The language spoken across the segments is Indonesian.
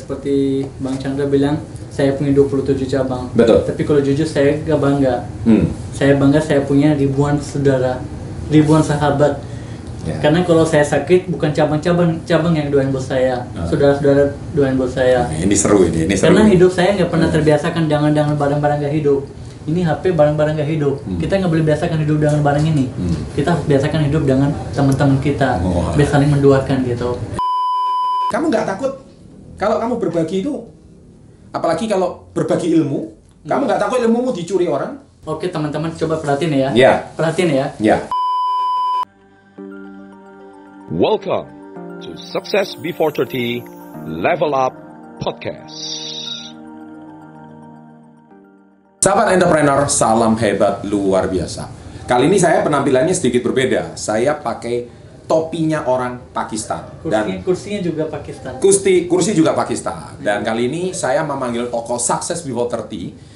Seperti Bang Chandra bilang, saya punya 27 cabang. Betul. Tapi kalau jujur saya gak bangga. Hmm. Saya bangga saya punya ribuan saudara, ribuan sahabat. Ya. Karena kalau saya sakit bukan cabang-cabang cabang yang doain buat saya, Ah. saudara-saudara doain buat saya. Ini seru ini, ini seru. Karena hidup saya nggak pernah terbiasakan dengan-dengan barang-barang gak hidup. Ini HP barang-barang gak hidup. Hmm. Kita nggak boleh biasakan hidup dengan barang ini. Hmm. Kita harus biasakan hidup dengan teman-teman kita. Oh. Biar saling mendoakan gitu. Kamu nggak takut kalau kamu berbagi itu, apalagi kalau berbagi ilmu, kamu nggak takut ilmumu dicuri orang? Oke teman-teman coba perhatiin ya. Ya. Perhatiin ya. Ya. Welcome to Success Before 30 Level Up Podcast. Sahabat entrepreneur, salam hebat luar biasa. Kali ini saya penampilannya sedikit berbeda. Saya pakai topinya orang Pakistan Kursinya, dan kursinya juga Pakistan. kursi kursi juga Pakistan. Dan kali ini saya memanggil tokoh Success Before 30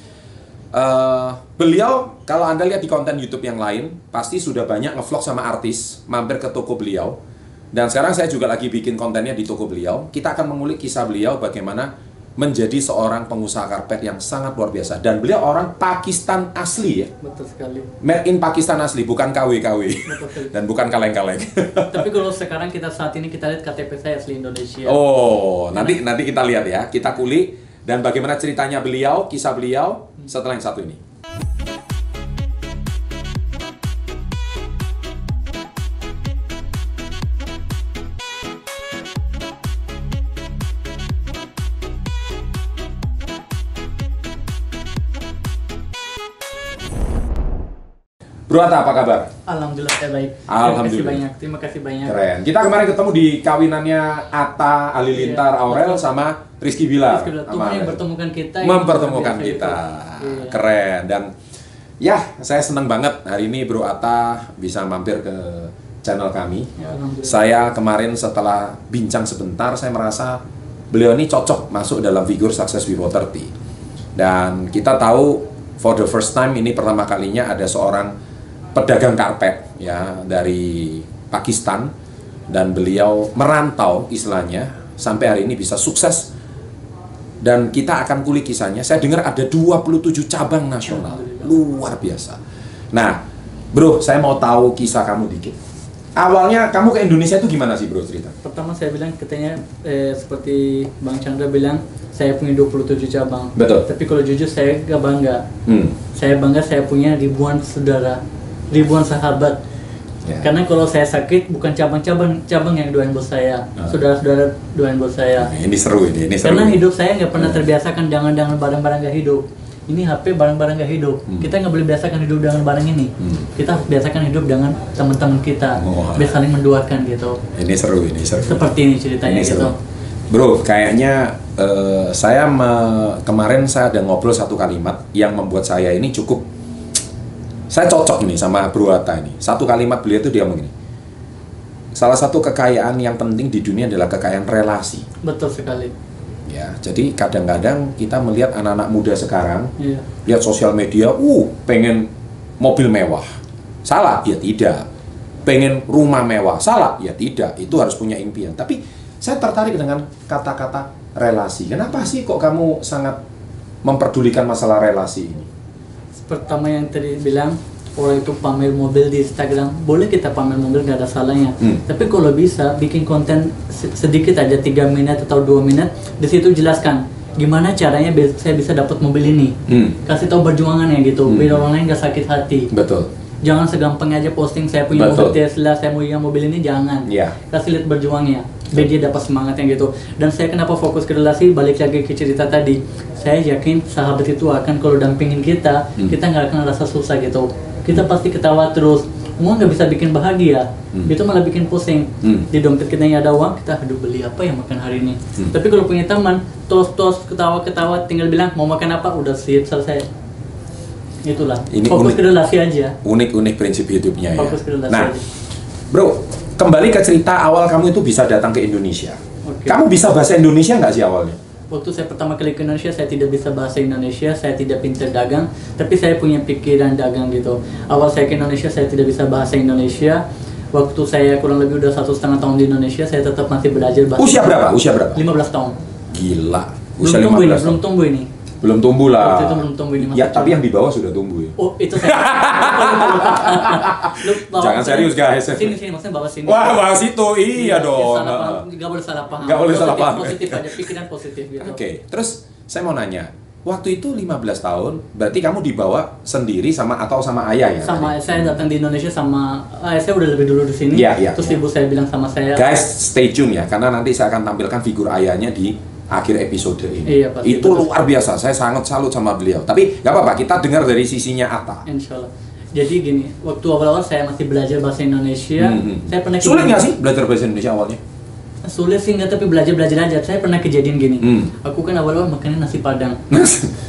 Eh, beliau kalau anda lihat di konten YouTube yang lain pasti sudah banyak ngevlog sama artis mampir ke toko beliau dan sekarang saya juga lagi bikin kontennya di toko beliau kita akan mengulik kisah beliau bagaimana menjadi seorang pengusaha karpet yang sangat luar biasa dan beliau orang Pakistan asli ya Betul sekali. made in Pakistan asli bukan KW-KW Betul. dan bukan kaleng-kaleng Tapi kalau sekarang kita saat ini kita lihat KTP saya asli Indonesia. Oh, nanti nanti kita lihat ya, kita kulik dan bagaimana ceritanya beliau, kisah beliau setelah yang satu ini. Bro Atta, apa kabar? Alhamdulillah saya baik. Alhamdulillah. Terima kasih banyak. Terima kasih banyak. Keren. Kita kemarin ketemu di kawinannya Atta Alilintar Iya, Aurel betul. sama Rizky Bilar. Rizky Bilar. Tuhan yang mempertemukan kita, Mempertemukan kita. itu. Iya. Keren dan ya saya senang banget hari ini Bro Atta bisa mampir ke channel kami. Ya. Saya kemarin setelah bincang sebentar saya merasa beliau ini cocok masuk dalam figur Success Before 30. Dan kita tahu for the first time ini pertama kalinya ada seorang pedagang karpet ya dari Pakistan dan beliau merantau istilahnya sampai hari ini bisa sukses dan kita akan kulik kisahnya. Saya dengar ada 27 cabang nasional. Luar biasa. Nah, Bro, saya mau tahu kisah kamu dikit. Awalnya kamu ke Indonesia itu gimana sih, Bro, cerita? Pertama saya bilang katanya eh, seperti Bang Chandra bilang saya punya 27 cabang. Betul. Tapi kalau jujur saya gak bangga. Hmm. Saya bangga saya punya ribuan saudara, ribuan sahabat. Ya. Karena kalau saya sakit bukan cabang-cabang cabang yang doain buat saya, Ah. saudara-saudara doain buat saya. Ini seru ini, ini seru. Karena hidup saya nggak pernah Ya. terbiasakan dengan dengan barang-barang gak hidup. Ini HP barang-barang gak hidup. Hmm. Kita nggak boleh biasakan hidup dengan barang ini. Hmm. Kita harus biasakan hidup dengan teman-teman kita. Oh. Biar saling mendoakan gitu. Ini seru, ini seru. Seperti ini ceritanya Ini gitu. Bro, kayaknya eh, saya me- kemarin saya ada ngobrol satu kalimat yang membuat saya ini cukup saya cocok ini sama Bro Atta ini. Satu kalimat beliau itu dia ngomong gini. Salah satu kekayaan yang penting di dunia adalah kekayaan relasi. Betul sekali. Ya, jadi kadang-kadang kita melihat anak-anak muda sekarang Iya. lihat sosial media, uh, pengen mobil mewah. Salah? Ya tidak. Pengen rumah mewah. Salah? Ya tidak. Itu harus punya impian. Tapi saya tertarik dengan kata-kata relasi. Kenapa sih kok kamu sangat memperdulikan masalah relasi ini? Pertama yang tadi bilang orang itu pamer mobil di Instagram, boleh kita pamer mobil nggak ada salahnya. Hmm. Tapi kalau bisa bikin konten se- sedikit aja 3 menit atau 2 menit, di situ jelaskan gimana caranya saya bisa dapat mobil ini. Hmm. Kasih tahu perjuangannya gitu, Hmm. biar orang lain nggak sakit hati. Betul. Jangan segampang aja posting saya punya Betul. mobil Tesla, saya punya mobil ini jangan. Iya. Kasih lihat berjuangnya, biar dia dapat semangatnya gitu. Dan saya kenapa fokus ke relasi, balik lagi ke cerita tadi. Saya yakin sahabat itu akan kalau dampingin kita, Hmm. kita nggak akan rasa susah gitu. Kita pasti ketawa terus. Uang nggak bisa bikin bahagia, Hmm. itu malah bikin pusing. Hmm. Di dompet kita yang ada uang, kita aduh beli apa ya makan hari ini. Hmm. Tapi kalau punya teman, tos-tos, ketawa-ketawa, tinggal bilang mau makan apa, udah siap selesai. Itulah. Ini fokus unik. ke aja. Unik-unik prinsip hidupnya ya. Fokus ke relasi Nah, aja. bro, kembali ke cerita awal kamu itu bisa datang ke Indonesia. Oke. Kamu bisa bahasa Indonesia nggak sih awalnya? Waktu saya pertama kali ke Indonesia, saya tidak bisa bahasa Indonesia, saya tidak pintar dagang, tapi saya punya pikiran dagang gitu. Awal saya ke Indonesia, saya tidak bisa bahasa Indonesia. Waktu saya kurang lebih udah satu setengah tahun di Indonesia, saya tetap masih belajar bahasa. Usia berapa? Usia berapa? 15 tahun. Gila. belum Usia tumbuh ini 15 belum tahun. tumbuh ini Belum tumbuh lah. Waktu itu belum tumbuh ini. Ya, tapi yang di bawah sudah tumbuh ya. oh itu saya. Lu bawa Jangan sini. serius, guys. sini sini maksudnya bawa sini Wah, bahas itu. Iya dong. salah paham. Heeh. nggak boleh salah paham Nggak boleh salah paham. positif aja pikiran positif gitu Oke, terus saya mau nanya. Waktu itu 15 tahun, berarti kamu dibawa sendiri sama atau sama ayah ya? sama saya datang di Indonesia sama ayah saya udah lebih dulu di sini Iya, iya, terus iya. ibu saya bilang sama saya Guys, stay tune ya, karena nanti saya akan tampilkan figur ayahnya di akhir episode ini. Iya, pasti, itu luar biasa, saya sangat salut sama beliau. Tapi nggak apa-apa, kita dengar dari sisinya Atta. Insya Allah. Jadi gini, waktu awal-awal saya masih belajar bahasa Indonesia, Hmm, hmm. saya pernah Sulit nggak sih belajar bahasa Indonesia awalnya? Sulit sih nggak, tapi belajar-belajar aja. Saya pernah kejadian gini. Hmm. Aku kan awal-awal makannya nasi padang.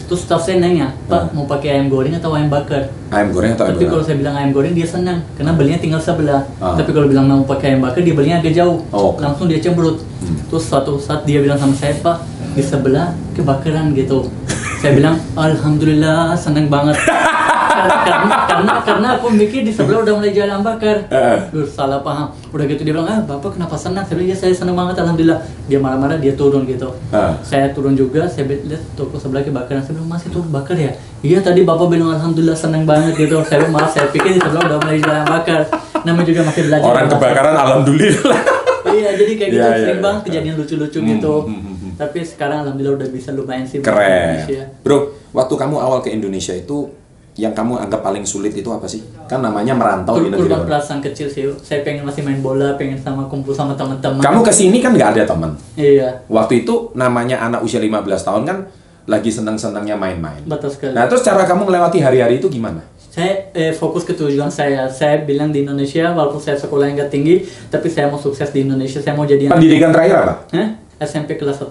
Terus staff saya nanya, Pak mau pakai ayam goreng atau ayam bakar? ayam goreng atau ayam Tapi kalau saya bilang ayam goreng dia senang, karena belinya tinggal sebelah. Ah. Tapi kalau bilang mau pakai ayam bakar dia belinya agak jauh. Oh. Langsung dia cemberut. Hmm. Terus suatu saat dia bilang sama saya, Pak di sebelah kebakaran gitu. saya bilang, Alhamdulillah senang banget. karena, karena karena aku mikir di sebelah udah mulai jalan bakar. Eh. Duh, salah paham. Udah gitu dia bilang, ah bapak kenapa senang? Saya bilang, ya saya senang banget Alhamdulillah. Dia marah-marah, dia turun gitu. Ah. Saya turun juga, saya lihat toko sebelah kebakaran. Saya bilang, masih turun bakar ya? Iya tadi bapak bilang Alhamdulillah senang banget gitu. Saya bilang, maaf saya pikir di sebelah udah mulai jalan bakar. Namanya juga masih belajar. Orang kebakaran, alhamdulillah. Iya, jadi kayak gitu Iya, iya, sering iya. banget kejadian lucu-lucu Hmm, gitu. hmm, hmm, hmm. Tapi sekarang alhamdulillah udah bisa lumayan sih Keren. Indonesia. Bro, waktu kamu awal ke Indonesia itu, yang kamu anggap paling sulit itu apa sih? Kan namanya merantau di negeri orang. perasaan kecil sih. Saya pengen masih main bola, pengen sama kumpul sama teman-teman. Kamu ke sini kan nggak ada teman. Iya, Waktu itu namanya anak usia 15 tahun kan lagi senang-senangnya main-main. betul sekali. Nah, terus cara kamu melewati hari-hari itu gimana? Saya eh, fokus ke tujuan saya. Saya bilang di Indonesia, walaupun saya sekolah yang nggak tinggi, tapi saya mau sukses di Indonesia. Saya mau jadi. Pendidikan terakhir apa? Hah? SMP kelas 1.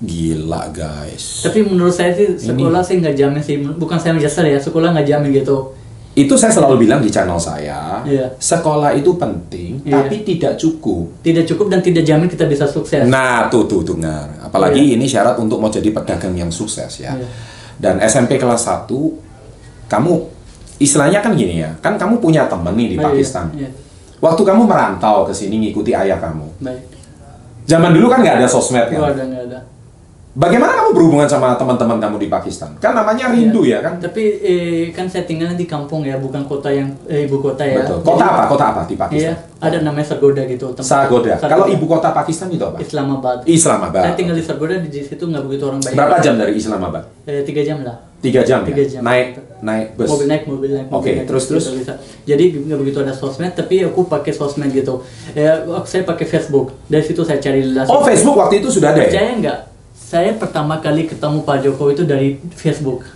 Gila, guys. Tapi menurut saya sih sekolah sih nggak jamin sih. Bukan saya menjasar ya, sekolah nggak jamin gitu. Itu saya selalu bilang di channel saya, Iya. sekolah itu penting, Iya. tapi tidak cukup. Tidak cukup dan tidak jamin kita bisa sukses. Nah, tuh tuh dengar. Apalagi Iya. ini syarat untuk mau jadi pedagang yang sukses ya. Iya. Dan SMP kelas 1 kamu istilahnya kan gini ya. Kan kamu punya temen nih di Oh, Pakistan. iya. Waktu kamu merantau ke sini ngikuti ayah kamu. Baik. Zaman dulu kan nggak ada sosmed Nggak kan. ada, nggak ada. Bagaimana kamu berhubungan sama teman-teman kamu di Pakistan? Kan namanya rindu ya kan? Tapi eh, kan saya tinggalnya di kampung ya, bukan kota yang eh, ibu kota ya. Betul. Kota Jadi- apa? Kota apa di Iya, Pakistan? ada namanya Sargoda gitu. tempat- Sargoda. Sargoda. Kalau ibu kota Pakistan itu apa? Islamabad. Islamabad. Saya tinggal di Sargoda di situ nggak begitu orang baik. Berapa jam dari Islamabad? Eh, tiga jam lah. Tiga jam. Tiga ya? jam. Naik naik bus. Mobil naik, mobil naik. Oke, naik, terus, terus? bisa. Jadi nggak begitu ada sosmed, tapi aku pakai sosmed gitu. Ya, saya pakai Facebook. Dari situ saya cari. Oh Facebook waktu itu sudah ada ya? Percaya nggak? Saya pertama kali ketemu Pak Jokowi itu dari Facebook.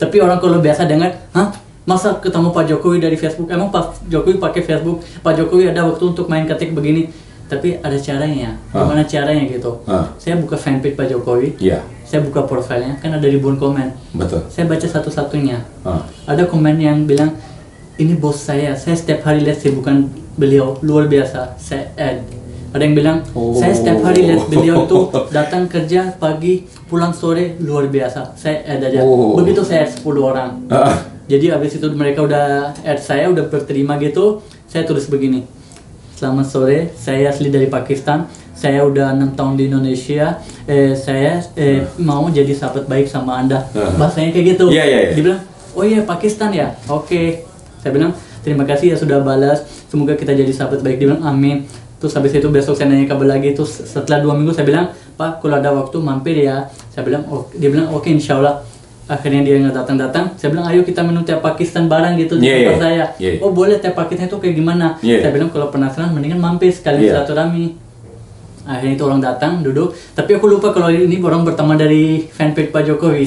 Tapi orang kalau biasa dengar, hah? Masa ketemu Pak Jokowi dari Facebook? Emang Pak Jokowi pakai Facebook? Pak Jokowi ada waktu untuk main ketik begini? Tapi ada caranya. Ah. Gimana caranya gitu? Ah. Saya buka fanpage Pak Jokowi. Iya, Saya buka profilnya, kan ada ribuan komen. betul. Saya baca satu-satunya. Ah. Ada komen yang bilang, ini bos saya, saya setiap hari lihat sih bukan beliau, luar biasa, saya add. Ada yang bilang, saya setiap hari lihat beliau itu datang kerja pagi, pulang sore, luar biasa, saya add aja. Oh. Begitu saya add 10 orang. Ah. Jadi abis itu mereka udah add saya, udah berterima gitu, saya tulis begini. Selamat sore, saya asli dari Pakistan. Saya udah enam tahun di Indonesia. Eh, saya eh, mau jadi sahabat baik sama anda. Ah. Bahasanya kayak gitu. Iya, iya, iya. Dia bilang, oh iya Pakistan ya. Oke. Saya bilang, terima kasih ya sudah balas. Semoga kita jadi sahabat baik. Dia bilang, amin. Terus habis itu besok saya nanya kabar lagi. Terus setelah dua minggu saya bilang, Pak, kalau ada waktu mampir ya. Saya bilang, oh, dia bilang, oke insya Allah. Akhirnya dia nggak datang-datang. Saya bilang, ayo kita minum teh Pakistan bareng gitu di Iya, tempat iya. saya. Iya. Oh boleh teh Pakistan itu kayak gimana? Iya. Saya bilang kalau penasaran mendingan mampir sekalian Iya. silaturahmi. Akhirnya itu orang datang, duduk. Tapi aku lupa kalau ini orang pertama dari fanpage Pak Jokowi.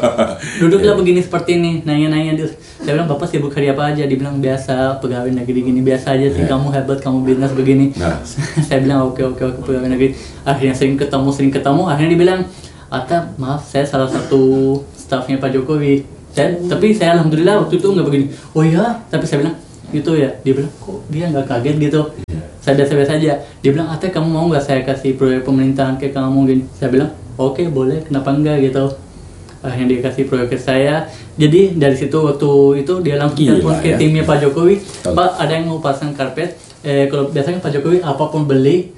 Duduklah begini seperti ini, nanya-nanya. Dia- Saya bilang, Bapak sibuk hari apa aja? Dibilang, biasa, pegawai negeri gini. Biasa aja sih, Iya. kamu hebat, kamu bisnis begini. Nah. saya bilang, oke, oke, oke, pegawai negeri. Akhirnya sering ketemu, sering ketemu. Akhirnya dia bilang, Ata, maaf, saya salah satu staffnya Pak Jokowi. Saya, tapi saya Alhamdulillah waktu itu nggak begini. Oh iya, tapi saya bilang, gitu ya. Dia bilang, kok dia nggak kaget gitu. Saya biasa-biasa aja. Dia bilang, Ate kamu mau nggak saya kasih proyek pemerintahan ke kamu gini? Saya bilang, oke boleh, kenapa enggak gitu. Akhirnya dia kasih proyek ke saya. Jadi dari situ waktu itu dia langsung telepon ke ya. timnya Pak Jokowi. Pak ada yang mau pasang karpet. Eh, kalau biasanya Pak Jokowi apa pun beli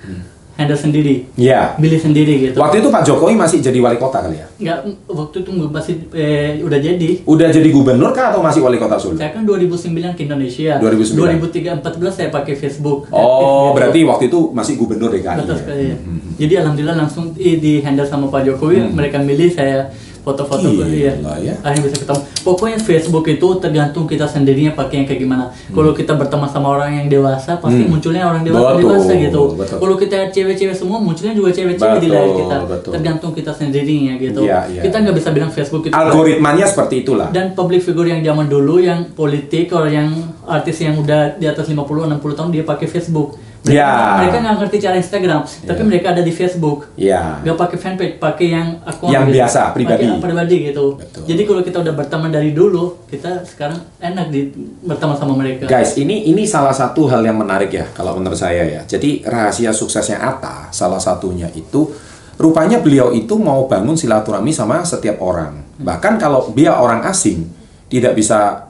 handle sendiri, Iya. milih sendiri gitu. Waktu itu Pak Jokowi masih jadi wali kota kali ya? Nggak, waktu itu masih eh, udah jadi. Udah jadi gubernur kah atau masih wali kota Solo? Saya kan 2009 ke Indonesia. 2009. 2003 14 saya pakai Facebook. Oh, gitu. berarti waktu itu masih gubernur DKI. Betul ya? sekali. ya. Jadi alhamdulillah langsung i- di handle sama Pak Jokowi, mereka milih saya foto-foto ya. ya. Akhirnya bisa ketemu. Pokoknya Facebook itu tergantung kita sendirinya pakai yang kayak gimana. Kalau kita berteman sama orang yang dewasa, pasti Hmm. munculnya orang dewasa Betul, dewasa gitu. Kalau kita cewek-cewek semua, munculnya juga cewek-cewek di layar kita. betul. Tergantung kita sendirinya gitu. Iya, iya. Kita nggak bisa bilang Facebook itu Algoritmanya seperti itulah. dan public figure yang zaman dulu yang politik orang yang artis yang udah di atas 50 60 tahun dia pakai Facebook. Mereka, Ya. mereka nggak ngerti cara Instagram, tapi Ya. mereka ada di Facebook. Iya. Nggak pakai fanpage, pakai yang akun Yang gitu. biasa, pribadi. Pakai pribadi gitu. Betul. Jadi kalau kita udah berteman dari dulu, kita sekarang enak di berteman sama mereka. Guys, ini ini salah satu hal yang menarik ya kalau menurut saya ya. Jadi rahasia suksesnya Atta salah satunya itu rupanya beliau itu mau bangun silaturahmi sama setiap orang. Bahkan kalau dia orang asing tidak bisa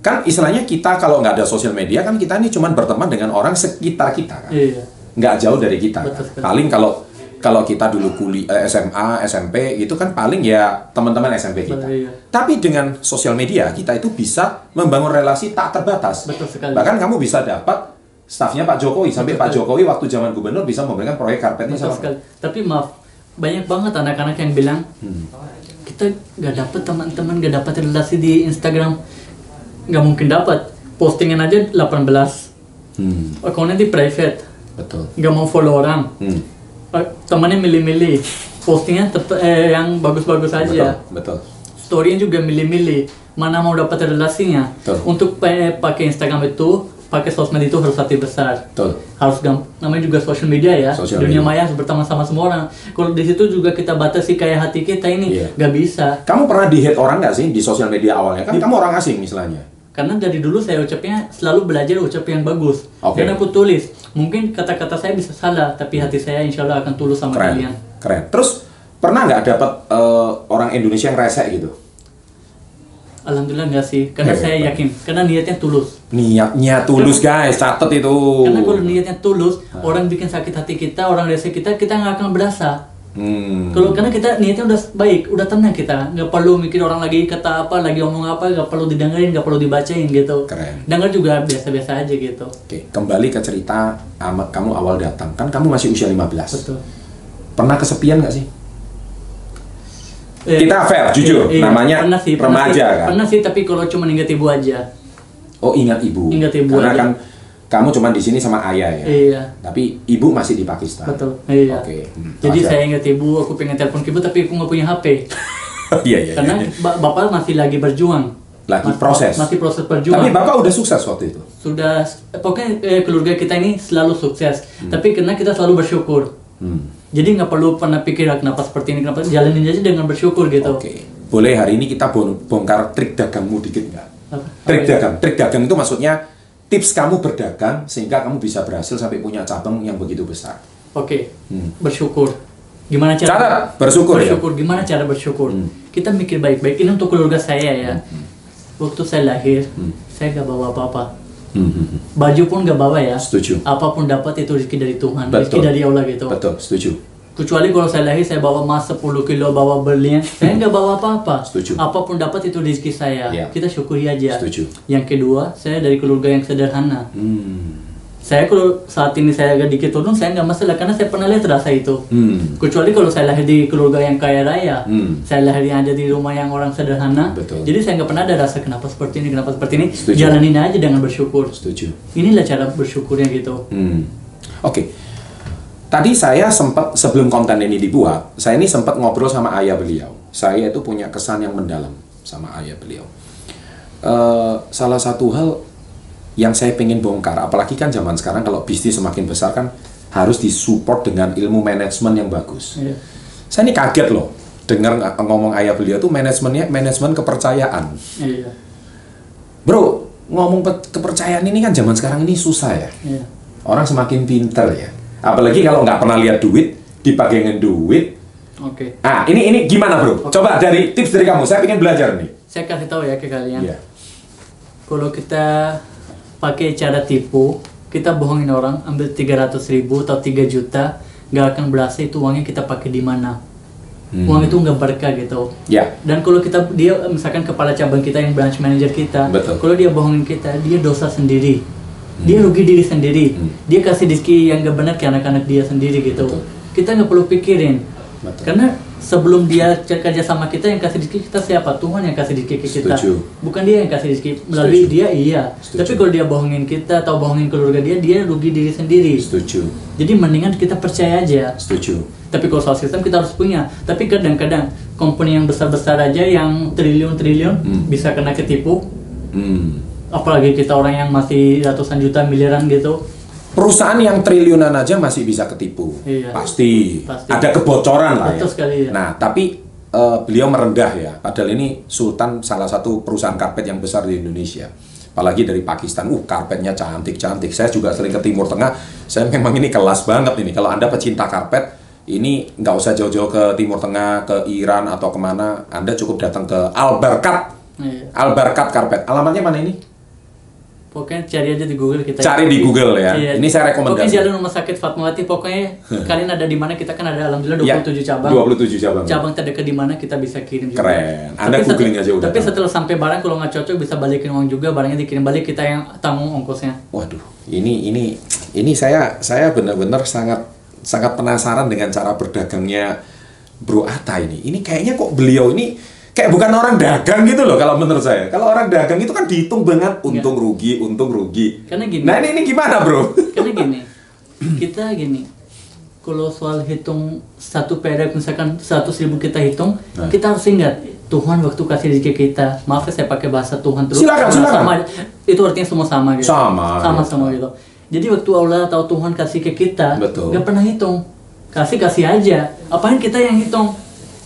kan istilahnya kita kalau nggak ada sosial media kan kita ini cuma berteman dengan orang sekitar kita kan. Iya. nggak jauh dari kita. Betul kan. Paling kalau kalau kita dulu kuliah SMA, SMP itu kan paling ya teman-teman SMP kita. Betul, iya. Tapi dengan sosial media kita itu bisa membangun relasi tak terbatas. Betul sekali. Bahkan kamu bisa dapat stafnya Pak Jokowi sampai Betul Pak sekali. Jokowi waktu zaman gubernur bisa memberikan proyek karpetnya Betul sama. sekali. Tapi maaf, banyak banget anak-anak yang bilang Hmm. kita nggak dapet teman-teman, nggak dapat relasi di Instagram, nggak mungkin dapat. Postingan aja 18, Hmm, akunnya di private, betul. nggak mau follow orang. Hmm, Eh, Temannya milih-milih, postingnya tep- eh, yang bagus-bagus betul, aja. betul. Storynya juga milih-milih, mana mau dapat relasinya. Betul. Untuk pa- pakai Instagram itu, pakai sosmed itu harus hati besar. Betul. harus gam namanya juga social media ya Social dunia media. maya harus berteman sama semua orang kalau di situ juga kita batasi kayak hati kita ini Iya. nggak bisa Kamu pernah di hate orang nggak sih di sosial media awalnya? Kan kamu orang asing misalnya. karena dari dulu saya ucapnya selalu belajar ucap yang bagus Oke. dan aku tulis mungkin kata-kata saya bisa salah tapi hati saya insya Allah akan tulus sama Keren, kalian keren. Terus pernah nggak dapat eh, orang Indonesia yang resek gitu? Alhamdulillah nggak sih karena Hebat. saya yakin karena niatnya tulus Niatnya tulus guys, catet itu. karena kalau niatnya tulus orang bikin sakit hati kita orang rese kita kita nggak akan berasa Hmm. Kalau karena kita niatnya udah baik, udah tenang kita, nggak perlu mikir orang lagi kata apa, lagi ngomong apa, nggak perlu didengerin, nggak perlu dibacain gitu. Keren. Dengar juga biasa-biasa aja gitu. Oke, kembali ke cerita kamu awal datang. Kan kamu masih usia 15. Betul. Pernah kesepian nggak sih? Eh, Kita fair, jujur. Namanya pernah sih, pernah remaja, sih, kan? Pernah sih, tapi kalau cuma ingat ibu aja. Oh, ingat ibu. Ingat ibu Karena aja. kan kamu cuma di sini sama ayah ya. Iya. Tapi ibu masih di Pakistan. Betul. Iya. Oke. hmm, Jadi saya ingat ibu, aku pengen telepon ibu, tapi aku nggak punya HP. Iya, iya, Karena iya. ba- bapak masih lagi berjuang. Lagi Mas- proses. Masih proses berjuang. Tapi bapak udah sukses waktu itu. sudah pokoknya eh, keluarga kita ini selalu sukses tapi karena kita selalu bersyukur Hmm. Jadi nggak perlu pernah pikir "Ah, kenapa seperti ini kenapa jalanin aja dengan bersyukur gitu Oke. Boleh hari ini kita bon- bongkar trik dagangmu dikit nggak? Trik ya? dagang. Trik dagang itu maksudnya tips kamu berdagang sehingga kamu bisa berhasil sampai punya cabang yang begitu besar. oke Hmm. bersyukur gimana cara Cara bersyukur ya? bersyukur gimana cara bersyukur Hmm. kita mikir baik-baik ini untuk keluarga saya ya waktu saya lahir Hmm. saya gak bawa apa-apa Hmm, baju pun gak bawa ya Setuju. apa pun dapat itu rezeki dari Tuhan Betul. rezeki dari Allah gitu Betul, setuju. Kecuali kalau saya lahir saya bawa emas 10 kilo, bawa berlian, saya nggak bawa apa-apa. Setuju. Apa pun dapat itu rezeki saya. Iya. Kita syukuri aja. Setuju. Yang kedua, saya dari keluarga yang sederhana. Hmm. Saya kalau saat ini saya agak dikit turun, saya nggak masalah karena saya pernah lihat rasa itu. Hmm. Kecuali kalau saya lahir di keluarga yang kaya raya, Hmm. saya lahir yang ada di rumah yang orang sederhana. Betul. Jadi saya nggak pernah ada rasa kenapa seperti ini, kenapa seperti ini. Setuju. Jalanin aja dengan bersyukur. Setuju. Inilah cara bersyukurnya gitu. Hmm. Oke. Tadi saya sempat sebelum konten ini dibuat, saya ini sempat ngobrol sama ayah beliau. Saya itu punya kesan yang mendalam sama ayah beliau. Eh, salah satu hal yang saya pengen bongkar, apalagi kan zaman sekarang kalau bisnis semakin besar kan harus disupport dengan ilmu manajemen yang bagus. Iya. Saya ini kaget loh dengar ng- ngomong ayah beliau tuh manajemennya manajemen kepercayaan. Iya. Bro, ngomong pe- kepercayaan ini kan zaman sekarang ini susah ya. Iya. Orang semakin pinter ya. Apalagi kalau nggak pernah lihat duit, dipagangin duit. Oke. Ah, ini ini gimana bro? Coba dari tips dari kamu. Saya pengen belajar nih. Saya kasih tahu ya ke kalian. Iya. Kalau kita pakai cara tipu, kita bohongin orang, ambil 300 ribu atau 3 juta, nggak akan berasa itu uangnya kita pakai di mana. Hmm. Uang itu nggak berkah gitu. Ya, Dan kalau kita dia misalkan kepala cabang kita yang branch manager kita, Betul. kalau dia bohongin kita, dia dosa sendiri. Dia rugi diri sendiri. Hmm. Dia kasih rezeki yang gak benar ke anak-anak dia sendiri gitu. Betul. Kita nggak perlu pikirin. Betul. Karena sebelum dia kerja sama kita yang kasih rezeki kita siapa? Tuhan yang kasih rezeki kita. Setuju. Bukan dia yang kasih rezeki melalui Setuju. dia iya. Setuju. Tapi kalau dia bohongin kita atau bohongin keluarga dia, dia rugi diri sendiri. setuju, Jadi mendingan kita percaya aja. setuju. Tapi kalau soal sistem kita harus punya. Tapi kadang-kadang company yang besar-besar aja yang triliun-triliun Hmm. bisa kena ketipu. Hmm. Apalagi kita orang yang masih ratusan juta miliaran gitu. Perusahaan yang triliunan aja masih bisa ketipu, Iya. pasti. Pasti. Ada kebocoran lah ya. sekali, ya. Nah, tapi eh, beliau merendah ya. Padahal ini Sultan salah satu perusahaan karpet yang besar di Indonesia. Apalagi dari Pakistan, uh karpetnya cantik-cantik. Saya juga sering ke Timur Tengah. Saya memang ini kelas banget ini. Kalau anda pecinta karpet, ini nggak usah jauh-jauh ke Timur Tengah, ke Iran atau ke mana. Anda cukup datang ke Al Barkat. Iya. Al Barkat karpet. Alamatnya mana ini? Pokoknya cari aja di Google kita. Cari di Google ya. Iya. Ini saya rekomendasi. Pokoknya jalan rumah sakit Fatmawati. Pokoknya kalian ada di mana kita kan ada alhamdulillah Ya, 27 cabang. 27 cabang. Cabang terdekat di mana kita bisa kirim juga. Keren. Anda Tapi googling setel- aja udah Tapi tahu. setelah sampai barang kalau nggak cocok bisa balikin uang juga. Barangnya dikirim balik kita yang tanggung ongkosnya. Waduh, ini ini ini saya saya benar-benar sangat sangat penasaran dengan cara berdagangnya Bro Atta ini. Ini kayaknya kok beliau ini kayak bukan orang dagang gitu loh kalau menurut saya. Kalau orang dagang itu kan dihitung banget untung rugi, untung rugi. Karena gini. Nah, ini ini gimana, Bro? Karena gini, kita gini, kalau soal hitung satu perak misalkan 100 ribu kita hitung, Nah. kita harus ingat Tuhan waktu kasih rezeki kita. Maaf ya saya pakai bahasa Tuhan terus. Silakan, Sama- silakan. sama- itu artinya semua sama gitu. Sama, Sama sama gitu. Jadi waktu Allah atau Tuhan kasih ke kita, Betul. nggak pernah hitung. Kasih kasih aja. Apain kita yang hitung?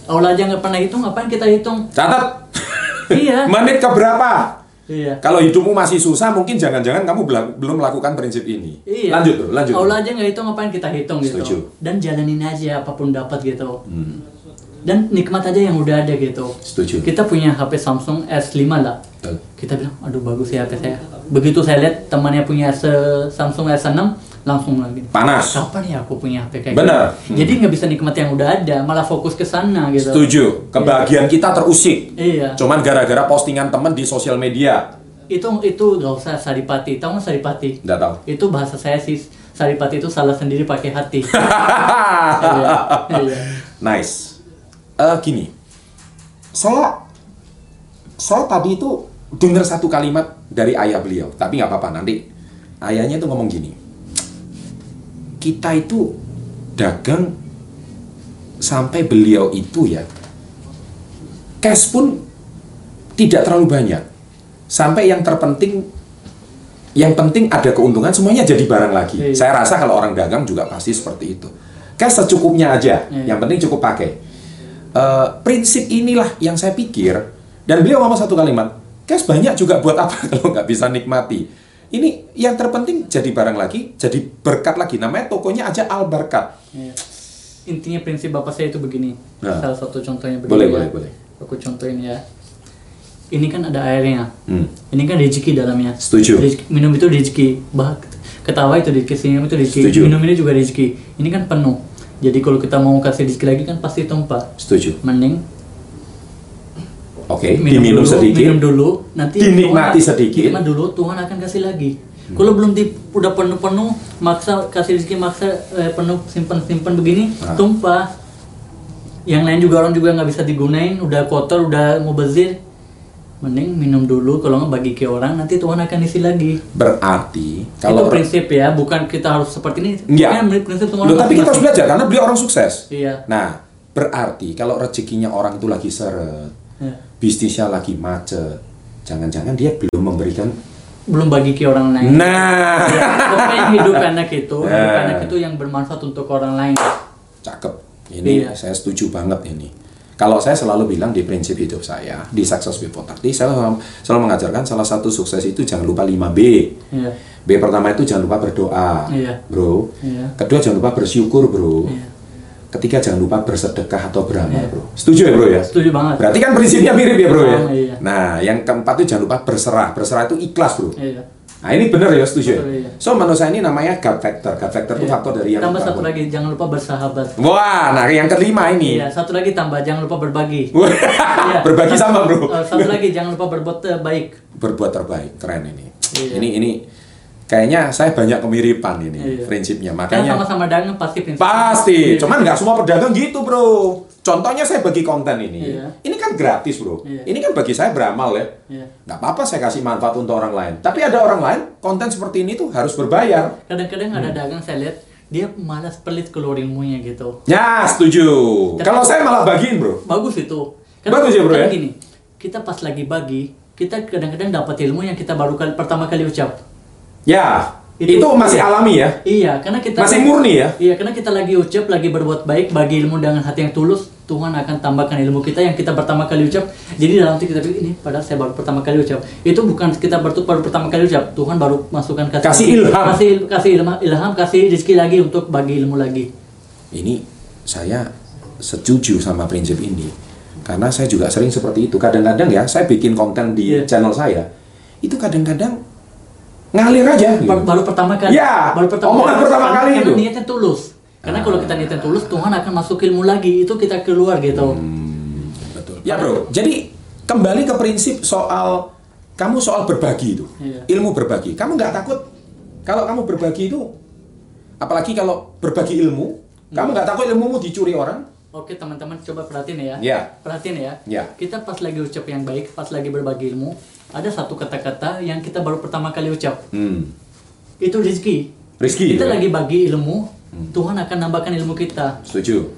Allah aja nggak pernah hitung, apain kita hitung? Catat. Iya. Menit ke berapa? Iya. Kalau hidupmu masih susah, mungkin jangan-jangan kamu belum melakukan prinsip ini. Iya. Lanjut, bro, lanjut. Allah aja nggak hitung ngapain kita hitung gitu. Setuju. Dan jalanin aja apa pun dapat gitu. Hmm, Dan nikmat aja yang udah ada gitu. setuju. Kita punya HP Samsung S5 lah. Betul. Kita bilang, aduh bagus ya HP saya. Begitu saya lihat temannya punya S- Samsung S6, langsung lagi. Panas. Kapan ya aku punya HP kayak Benar. gitu? Jadi nggak bisa nikmat yang udah ada, malah fokus ke sana gitu. Setuju. Kebahagiaan kita terusik. Iya. Cuman gara-gara postingan temen di sosial media. Itu itu nggak usah saripati. Tahu nggak saripati? Nggak tahu. Itu bahasa saya sih. Saripati itu salah sendiri pakai hati. Iya. Iya. nice. Eh gini, saya saya tadi itu dengar satu kalimat dari ayah beliau, tapi nggak apa-apa nanti ayahnya itu ngomong gini, kita itu dagang sampai beliau itu ya cash pun tidak terlalu banyak, sampai yang terpenting yang penting ada keuntungan semuanya jadi barang lagi. Iya. Saya rasa kalau orang dagang juga pasti seperti itu. Cash secukupnya aja, Iya. yang penting cukup pakai. Eh, prinsip inilah yang saya pikir dan beliau ngomong satu kalimat, cash banyak juga buat apa kalau nggak bisa nikmati. Ini yang terpenting jadi barang lagi, jadi berkat lagi. Namanya tokonya aja Al Barkat. Iya. Intinya prinsip bapak saya itu begini. Nah. Salah satu contohnya begini. Boleh, ya. boleh, boleh. Aku contohin ya. Ini kan ada airnya. Hmm. Ini kan rezeki dalamnya. Setuju. Rezeki- minum itu rezeki. Bah, ketawa itu rezeki, senyum itu rezeki. Setuju. Minum ini juga rezeki. Ini kan penuh. Jadi kalau kita mau kasih rezeki lagi kan pasti tumpah. Setuju. Mending Oke, minum diminum dulu, sedikit. minum dulu, nanti Dinikmati Tuhan- sedikit. Nikmat dulu, Tuhan akan kasih lagi. Kalau belum di, udah penuh-penuh, maksa kasih rezeki maksa eh, penuh simpan-simpan begini, Ah. tumpah. Yang lain juga orang juga nggak bisa digunain, udah kotor, udah mubazir. Mending minum dulu, kalau nggak bagi ke orang, nanti Tuhan akan isi lagi. Berarti Itu kalau prinsip ya, bukan kita harus seperti ini. Iya. Prinsip semua Loh, tapi kita harus belajar karena beliau orang sukses. Iya. Nah, berarti kalau rezekinya orang itu lagi seret, Ya. Bisnisnya lagi macet, jangan-jangan dia belum memberikan. Belum bagi ke orang lain. Nah, Ya, pokoknya hidup anak itu, hidup Nah. anak itu yang bermanfaat untuk orang lain. cakep. Ini Iya. saya setuju banget ini. Kalau saya selalu bilang di prinsip hidup saya di Success Before 30, saya selalu, selalu mengajarkan salah satu sukses itu jangan lupa 5B. Iya. B pertama itu jangan lupa berdoa, Iya. bro. Iya. Kedua jangan lupa bersyukur, bro. Iya. Ketiga jangan lupa bersedekah atau beramal, Iya. bro. Setuju ya, bro ya? Setuju banget. Berarti kan prinsipnya mirip ya, bro ya? Sama, iya. Nah, yang keempat itu jangan lupa berserah. Berserah itu ikhlas, bro. Iya. Nah ini bener ya setuju. ya? Betul, iya. So menurut saya ini namanya gut factor. Gut factor itu Iya. faktor dari yang Tambah satu lagi, jangan lupa bersahabat. Wah, nah yang kelima ini. Iya, satu lagi tambah, jangan lupa berbagi. Iya. Berbagi Satu- sama bro. eh, Satu lagi, jangan lupa berbuat eh, baik. Berbuat terbaik, keren ini. Iya. Ini ini kayaknya saya banyak kemiripan ini Iya. prinsipnya. Karena Makanya sama-sama dagang pasti prinsip. pasti. Iya. Cuman nggak semua pedagang gitu bro. Contohnya saya bagi konten ini. Iya. Ini kan gratis bro. Iya. Ini kan bagi saya beramal ya. Iya. Nggak apa-apa saya kasih manfaat untuk orang lain. Tapi ada orang lain konten seperti ini tuh harus berbayar. Kadang-kadang Hmm. ada dagang saya lihat dia malas pelit keluar ilmunya gitu. Ya setuju. Tapi- Kalau saya malah bagiin bro. Bagus itu. Bagus ya, bro, ya? Gini, kita pas lagi bagi, kita kadang-kadang dapat ilmu yang kita baru kali, pertama kali ucap. Ya. Itu- Itu, masih iya. alami ya. Iya, karena kita Masih murni ya. Iya, karena kita lagi ucap, lagi berbuat baik, bagi ilmu dengan hati yang tulus, Tuhan akan tambahkan ilmu kita yang kita pertama kali ucap. Jadi dalam hati kita pikir ini, padahal saya baru pertama kali ucap. Itu bukan kita baru, baru pertama kali ucap, Tuhan baru masukkan kasih, Kasih ilham. kasih kasih ilham, ilham, kasih rezeki lagi untuk bagi ilmu lagi. Ini saya setuju sama prinsip ini. Karena saya juga sering seperti itu. Kadang-kadang ya, saya bikin konten di Iya. channel saya. Itu kadang-kadang ngalir aja. gitu. Baru, baru pertama kali. Iya, baru omongan pertama karena, kali karena itu. niatnya tulus. Karena kalau Ah. kita niatnya tulus, Tuhan akan masuk ilmu lagi. Itu kita keluar gitu. Hmm, betul. Ya bro, jadi kembali ke prinsip soal kamu soal berbagi itu, Iya. ilmu berbagi. Kamu nggak takut kalau kamu berbagi itu, apalagi kalau berbagi ilmu, kamu nggak takut ilmumu dicuri orang? Oke teman-teman coba perhatiin ya. Iya. Perhatiin ya. Iya. Kita pas lagi ucap yang baik, pas lagi berbagi ilmu, ada satu kata-kata yang kita baru pertama kali ucap. Hmm. Itu rezeki. Rizki. Kita ya? lagi bagi ilmu, Tuhan akan nambahkan ilmu kita. Setuju.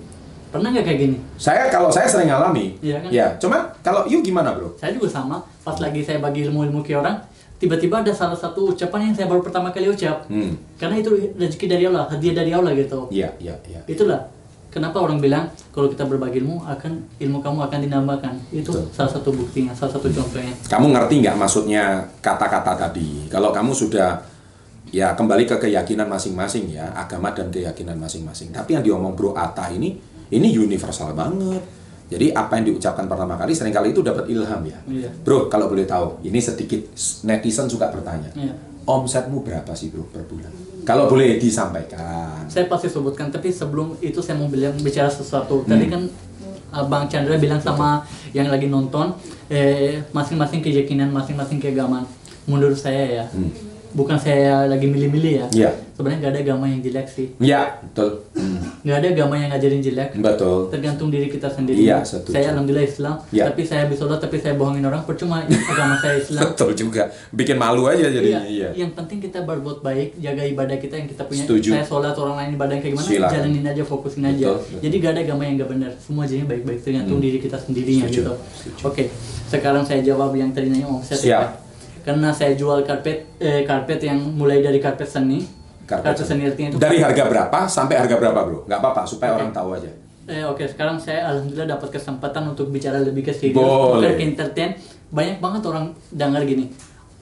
Pernah nggak kayak gini? Saya kalau saya sering alami. Iya kan? Ya, cuman kalau you gimana bro? Saya juga sama. Pas lagi saya bagi ilmu-ilmu ke orang, tiba-tiba ada salah satu ucapan yang saya baru pertama kali ucap. Hmm. Karena itu rezeki dari Allah, hadiah dari Allah gitu. Iya, iya, iya. Itulah kenapa orang bilang kalau kita berbagi ilmu akan ilmu kamu akan dinambahkan. Itu Betul. salah satu buktinya, salah satu contohnya. Kamu ngerti nggak maksudnya kata-kata tadi? Kalau kamu sudah ya kembali ke keyakinan masing-masing ya, agama dan keyakinan masing-masing. Tapi yang diomong Bro Atta ini ini universal banget. Jadi apa yang diucapkan pertama kali sering kali itu dapat ilham ya. Iya. Bro, kalau boleh tahu, ini sedikit netizen suka bertanya. Iya. Omsetmu berapa sih Bro per bulan? Kalau boleh disampaikan. Saya pasti sebutkan, tapi sebelum itu saya mau bilang bicara sesuatu. Tadi kan uh, Bang Chandra bilang sama yang lagi nonton, eh, masing-masing keyakinan, masing-masing keagamaan. Menurut saya ya, Hmm. Bukan saya lagi milih-milih ya. Iya. Sebenarnya nggak ada agama yang jelek sih. Ya, betul. Hmm, Nggak ada agama yang ngajarin jelek. betul. Tergantung diri kita sendiri. Iya, setuju. Saya alhamdulillah Islam, Iya. tapi saya habis sholat, tapi saya bohongin orang. Percuma agama saya Islam. Betul juga. Bikin malu aja jadi. Iya, Iya. Yang penting kita berbuat baik, jaga ibadah kita yang kita punya. Setuju. Saya sholat orang lain ibadah kayak gimana, Silakan. jalanin aja, fokusin aja. Betul, betul. Jadi gak ada agama yang gak benar. Semua jadinya baik-baik tergantung Hmm. diri kita sendirinya Setuju, gitu. setuju. Oke, sekarang saya jawab yang tadi nanya omset. Siap. Karena saya jual karpet, eh, karpet yang mulai dari karpet seni. Karpet seni artinya itu. Dari harga berapa sampai harga berapa, Bro? Nggak apa-apa, supaya orang tahu aja. Eh, Oke, sekarang saya alhamdulillah dapat kesempatan untuk bicara lebih ke serius, Boleh. ke entertain. Banyak banget orang dengar gini.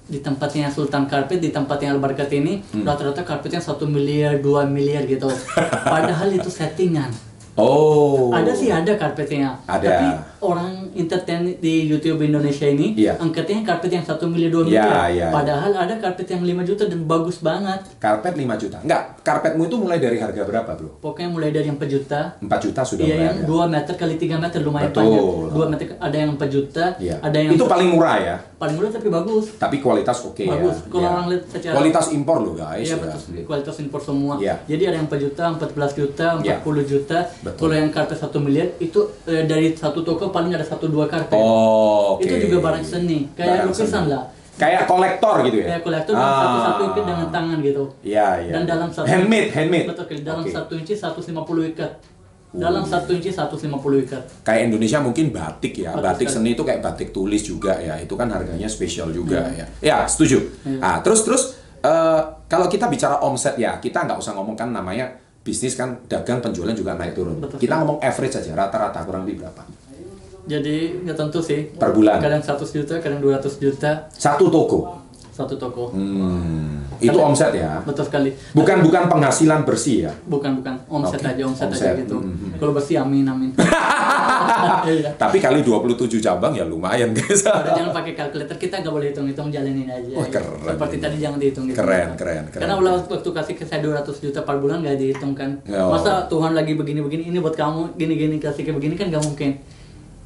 Di tempatnya Sultan Karpet, di tempatnya Albarkat ini, Hmm. rata-rata karpetnya satu miliar, 2 miliar gitu. Padahal itu settingan. Oh. Ada sih ada karpetnya. Ada. Tapi orang entertain di YouTube Indonesia ini, Iya. angkatnya karpet yang satu miliar, 2 Iya, miliar. iya. Padahal ada karpet yang 5 juta dan bagus banget. Karpet 5 juta. Enggak, karpetmu itu mulai dari harga berapa, Bro? Pokoknya mulai dari yang 4 juta, 4 juta sudah Iya mulai yang. 2 meter kali 3 meter lumayan Betul. panjang. 2 meter ada yang 4 juta, Iya. ada yang Itu paling murah ya. paling murah tapi bagus. Tapi kualitas oke ya. Bagus. Kalau Iya. orang lihat secara- kualitas impor loh, guys. Iya ya. betul. Kualitas impor semua. Iya. Jadi ada yang 4 juta, 14 juta, 40 Iya. juta. Betul. Kalau yang karpet 1 miliar itu eh, dari satu toko paling ada satu dua karpet. Oh, oke. Itu juga barang seni, kayak Barang lukisan seni. lah. Kayak kolektor gitu ya. Kayak kolektor Ah. satu-satu ikat dengan tangan gitu. Iya, iya. Dan dalam satu handmade, handmade. Betul, dalam. Uh. satu inci 150 ikat. Dalam satu inci 150 ikat. Kayak Indonesia mungkin batik ya. Batik Batik seni itu kayak batik tulis juga ya. Itu kan harganya spesial juga Iya. ya. Ya, setuju. Iya. Nah, terus terus eh, kalau kita bicara omset ya, kita nggak usah ngomong kan namanya bisnis kan dagang penjualan juga naik turun. Betul. Kita ngomong average aja, rata-rata kurang lebih berapa? Jadi nggak tentu sih. Per bulan. Kadang 100 juta, kadang 200 juta Satu toko. satu toko. Hmm, itu Tapi- omset ya. Betul sekali. Bukan bukan penghasilan bersih ya. Bukan bukan omset Oke, aja omset, omset. aja gitu. Mhm. Kalau bersih amin amin. Iya. Tapi kali 27 cabang ya lumayan guys. Jangan pakai kalkulator, kita nggak boleh hitung-hitung jalanin aja. Wah, keren. Seperti tadi jangan dihitung gitu. Keren, keren, keren. Karena ulah waktu kasih ke saya 200 juta per bulan nggak dihitung kan. Oh. Masa Tuhan lagi begini-begini, ini buat kamu, gini-gini kasih kayak begini kan nggak mungkin.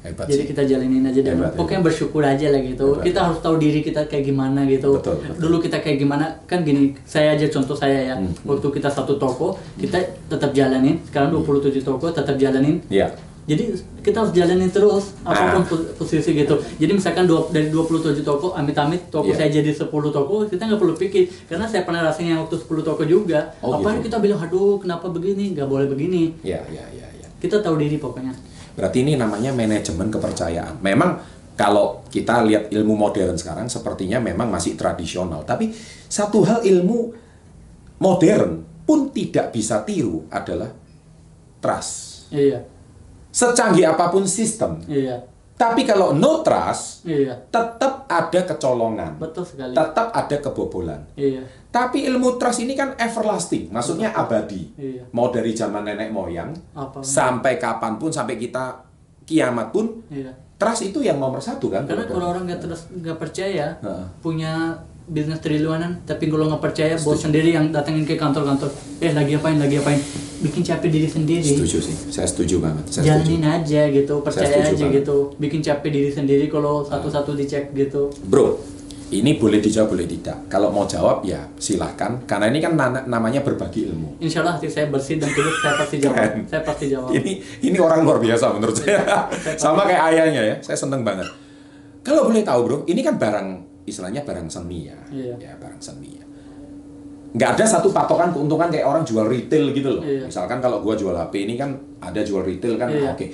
Hebat Jadi sih. kita jalanin aja dan Hebat, pokoknya bersyukur aja lah gitu. Hebat. Kita harus tahu diri kita kayak gimana gitu. Betul, betul. Dulu kita kayak gimana kan gini, saya aja contoh saya ya. Hmm. Waktu kita satu toko, kita tetap jalanin. Sekarang 27 toko tetap jalanin. Iya. Jadi kita harus jalanin terus apa pun Ah. pos- posisi gitu. Jadi misalkan dua, dari 27 toko, amit-amit toko Iya. saya jadi 10 toko, kita nggak perlu pikir karena saya pernah rasanya waktu 10 toko juga. Oh, Apalagi gitu. kita bilang, aduh kenapa begini, nggak boleh begini. Iya, iya, iya, iya. Kita tahu diri pokoknya. Berarti ini namanya manajemen kepercayaan. Memang kalau kita lihat ilmu modern sekarang sepertinya memang masih tradisional. Tapi satu hal ilmu modern pun tidak bisa tiru adalah trust. Iya, Secanggih apa pun sistem. iya, Tapi kalau no trust, iya, tetap ada kecolongan. betul sekali. Tetap ada kebobolan. Iya, Tapi ilmu trust ini kan everlasting, maksudnya abadi. Iya. Mau dari zaman nenek moyang Apa? sampai kapan pun, sampai kita kiamat pun, iya. trust itu yang nomor satu kan? Karena kalau orang nggak terus nggak percaya, Heeh. punya bisnis triliunan, tapi kalau nggak percaya, bos sendiri yang datengin ke kantor-kantor, eh lagi apain, lagi apain, bikin capek diri sendiri. Setuju sih, saya setuju banget. Saya jalanin setuju. aja gitu percaya aja banget. gitu bikin capek diri sendiri kalau satu-satu dicek gitu Bro, ini boleh dijawab, boleh tidak. Kalau mau jawab ya silahkan, karena ini kan na- namanya berbagi ilmu. insya Allah hati saya bersih dan tulus saya pasti jawab Keren. saya pasti jawab Ini ini orang luar biasa menurut saya. Sama kayak ayahnya ya, saya seneng banget. Kalau boleh tahu bro, ini kan barang istilahnya barang seni ya, Iya. ya barang seni ya. Nggak ada satu patokan keuntungan kayak orang jual retail gitu loh. Iya. Misalkan kalau gua jual HP ini kan ada jual retail kan, Iya. oke.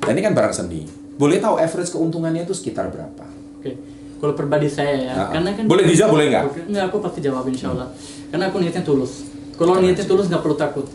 Dan ini kan barang seni. Boleh tahu average keuntungannya itu sekitar berapa? oke kalau pribadi saya ya Nah, karena kan boleh dijawab, boleh nggak? Nggak aku pasti jawab insya Allah karena aku niatnya tulus kalau niatnya tulus nggak perlu takut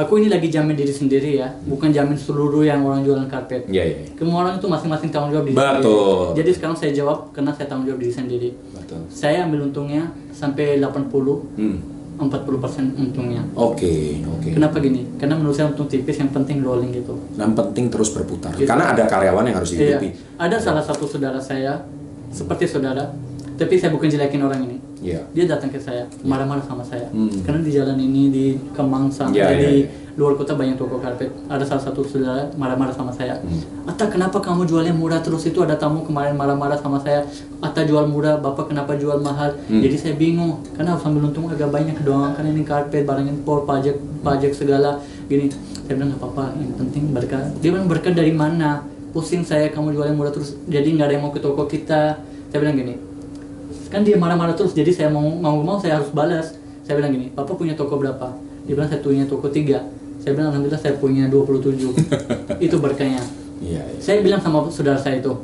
aku ini lagi jamin diri sendiri ya bukan jamin seluruh yang orang jualan karpet Iya, iya. iya. Semua orang itu masing-masing tanggung jawab diri Betul. sendiri. Jadi sekarang saya jawab karena saya tanggung jawab diri sendiri. Betul. Saya ambil untungnya sampai 80, Hmm. 40% untungnya. Oke, oke. Kenapa gini? Karena menurut saya untung tipis yang penting rolling gitu. Yang penting terus berputar. Gitu. Karena ada karyawan yang harus Iya. dihidupi. Ada salah satu saudara saya seperti saudara, tapi saya bukan jelekin orang ini. Iya. Dia datang ke saya, marah-marah sama saya. Hmm. Karena di jalan ini di Kemang sama Iya, di iya, luar kota banyak toko karpet. Ada salah satu saudara marah-marah sama saya. Hmm. Atta kenapa kamu jualnya murah terus itu ada tamu kemarin marah-marah sama saya. Atta jual murah, bapak kenapa jual mahal? Hmm. Jadi saya bingung. Karena harus ambil untung agak banyak doang. Kan ini karpet, barang impor, pajak, pajak segala. Gini, saya bilang nggak apa-apa. Yang penting berkah. Dia bilang berkah dari mana? Pusing saya kamu jualnya murah terus. Jadi nggak ada yang mau ke toko kita. Saya bilang gini, kan dia marah-marah terus jadi saya mau mau mau saya harus balas saya bilang gini papa punya toko berapa dia bilang saya punya toko tiga saya bilang alhamdulillah saya punya 27 itu berkahnya Iya, iya. saya bilang sama saudara saya itu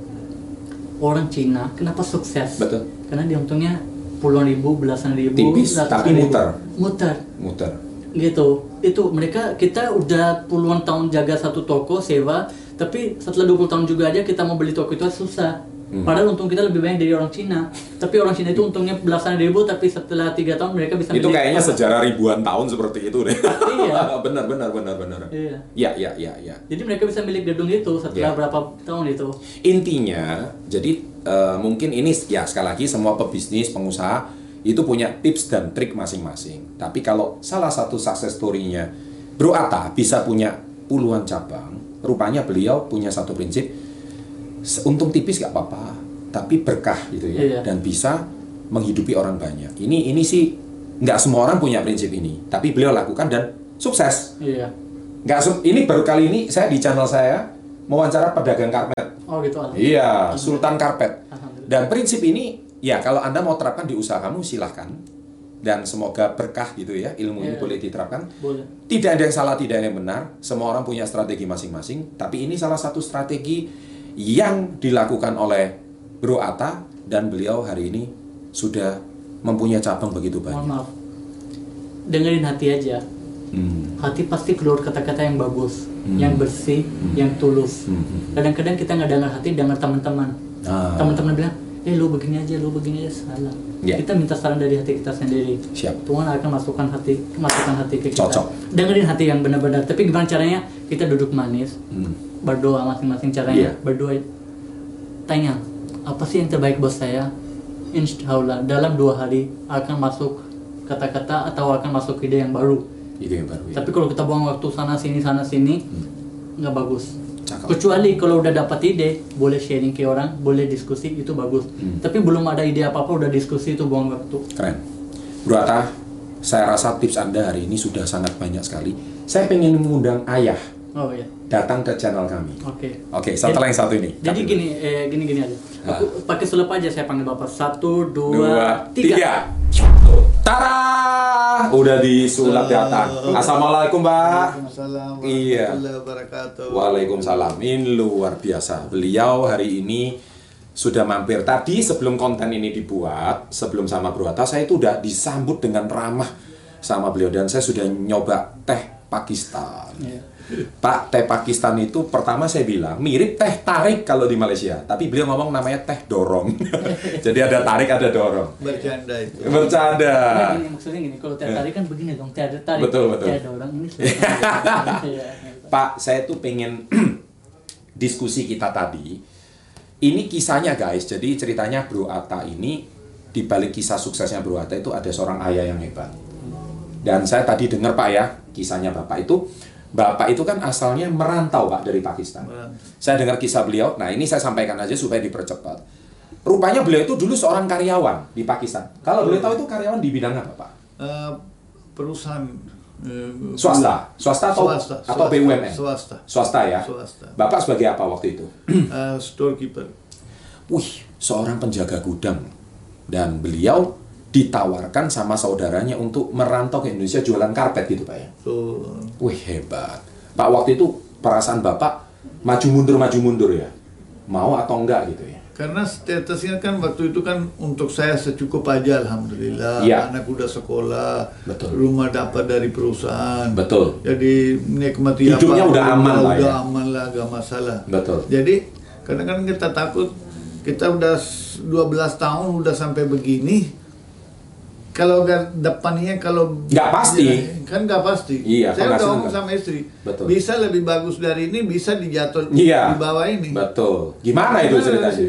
orang Cina kenapa sukses Betul. karena dia untungnya puluhan ribu belasan ribu Tipis, tapi ribu. muter. muter Muter. gitu itu mereka kita udah puluhan tahun jaga satu toko sewa tapi setelah 20 tahun juga aja kita mau beli toko itu susah Hmm. padahal untung kita lebih banyak dari orang Cina tapi orang Cina itu untungnya belasan ribu tapi setelah tiga tahun mereka bisa Itu kayaknya sejarah ribuan tahun seperti itu deh. Iya. benar, benar, benar, benar. Iya. Iya, iya, iya, iya. jadi mereka bisa milik gedung itu setelah Iya. berapa tahun itu Intinya, jadi eh, mungkin ini ya sekali lagi semua pebisnis, pengusaha itu punya tips dan trik masing-masing. Tapi kalau salah satu success story-nya Bro Atta bisa punya puluhan cabang, rupanya beliau punya satu prinsip, "Se- untung tipis gak apa-apa, tapi berkah gitu ya, Iya. dan bisa menghidupi orang banyak. Ini ini sih nggak semua orang punya prinsip ini, tapi beliau lakukan dan sukses. iya Nggak ini baru kali ini saya di channel saya mewawancara pedagang karpet. oh gitu. Iya, Sultan Karpet. Dan prinsip ini, ya kalau Anda mau terapkan di usaha kamu, silahkan. Dan semoga berkah gitu ya, ilmu ini Iya. boleh diterapkan. boleh Tidak ada yang salah, tidak ada yang benar. Semua orang punya strategi masing-masing. Tapi ini salah satu strategi yang dilakukan oleh Bro Atta dan beliau hari ini sudah mempunyai cabang begitu mohon banyak. maaf dengerin hati aja Hmm. hati pasti keluar kata-kata yang bagus Hmm. yang bersih yang tulus Hmm. kadang-kadang kita nggak dengar hati dengar teman-teman Ah. teman-teman bilang eh lu begini aja lu begini aja salah Ya. kita minta saran dari hati kita sendiri Siap. Tuhan akan masukkan hati masukkan hati ke kita Cocok. dengerin hati yang benar-benar tapi gimana caranya kita duduk manis Hmm. Berdoa masing-masing caranya Iya. berdoa tanya apa sih yang terbaik buat saya insya Allah dalam dua hari akan masuk kata-kata atau akan masuk ide yang baru Ide yang baru ya. tapi kalau kita buang waktu sana sini sana sini nggak bagus Cakep. kecuali kalau udah dapat ide boleh sharing ke orang boleh diskusi itu bagus Hmm. tapi belum ada ide apa apa udah diskusi itu buang waktu Keren. Bro Atta, saya rasa tips Anda hari ini sudah sangat banyak sekali. Saya pengen mengundang ayah oh ya datang ke channel kami. oke Oke, setelah yang satu ini. Jadi gini, eh, gini gini aja. Ah. Aku pakai sulap aja saya panggil bapak. Satu, dua, Dua, tiga. tiga. Tara! Udah disulap datang. Assalamualaikum, Mbak. Waalaikumsalam Iya. wabarakatuh. Waalaikumsalam. Ini luar biasa. Beliau hari ini sudah mampir. Tadi sebelum konten ini dibuat, sebelum sama Bro Atta, saya itu udah disambut dengan ramah sama beliau dan saya sudah nyoba teh Pakistan. Iya. Pak, teh Pakistan itu pertama saya bilang mirip teh tarik kalau di Malaysia, tapi beliau ngomong namanya teh dorong. Jadi ada tarik, ada dorong. Bercanda itu. Bercanda. Nah, gini, maksudnya gini, kalau teh tarik kan begini dong, teh ada tarik. Betul, betul. Teh ada orang ini sulap. Iya. Pak, saya tuh pengen diskusi kita tadi. Ini kisahnya guys, jadi ceritanya Bro Atta ini di balik kisah suksesnya Bro Atta itu ada seorang ayah yang hebat. Dan saya tadi dengar Pak ya, kisahnya Bapak itu Bapak itu kan asalnya merantau Pak dari Pakistan. Merantau. Saya dengar kisah beliau. Nah, ini saya sampaikan aja supaya dipercepat. Rupanya beliau itu dulu seorang karyawan di Pakistan. Kalau boleh tahu itu karyawan di bidang apa, Pak? Eh, perusahaan eh, Swasta, swasta atau Swasta, atau swasta, BUMN? Swasta. Swasta ya. Swasta. Bapak sebagai apa waktu itu? Eh, storekeeper. Wih, seorang penjaga gudang. Dan beliau ditawarkan sama saudaranya untuk merantau ke Indonesia jualan karpet gitu, Pak ya. So, Wih, hebat. Pak, waktu itu perasaan Bapak maju mundur maju mundur ya. Mau atau enggak gitu ya. karena statusnya kan waktu itu kan untuk saya secukup aja alhamdulillah. Iya. Anak udah sekolah, Betul. rumah dapat dari perusahaan. Betul. Jadi nikmati Hidupnya apa udah aman lah udah ya. aman lah, gak masalah. Betul. Jadi kadang-kadang kita takut kita udah s- 12 tahun udah sampai begini. Kalau depannya kalau Nggak pasti. Ya, kan nggak pasti. Iya, Saya udah ngomong sama istri. Betul. Bisa lebih bagus dari ini, bisa dijatuh Iya. di bawah ini. Betul. Gimana itu Gimana ceritanya? sih?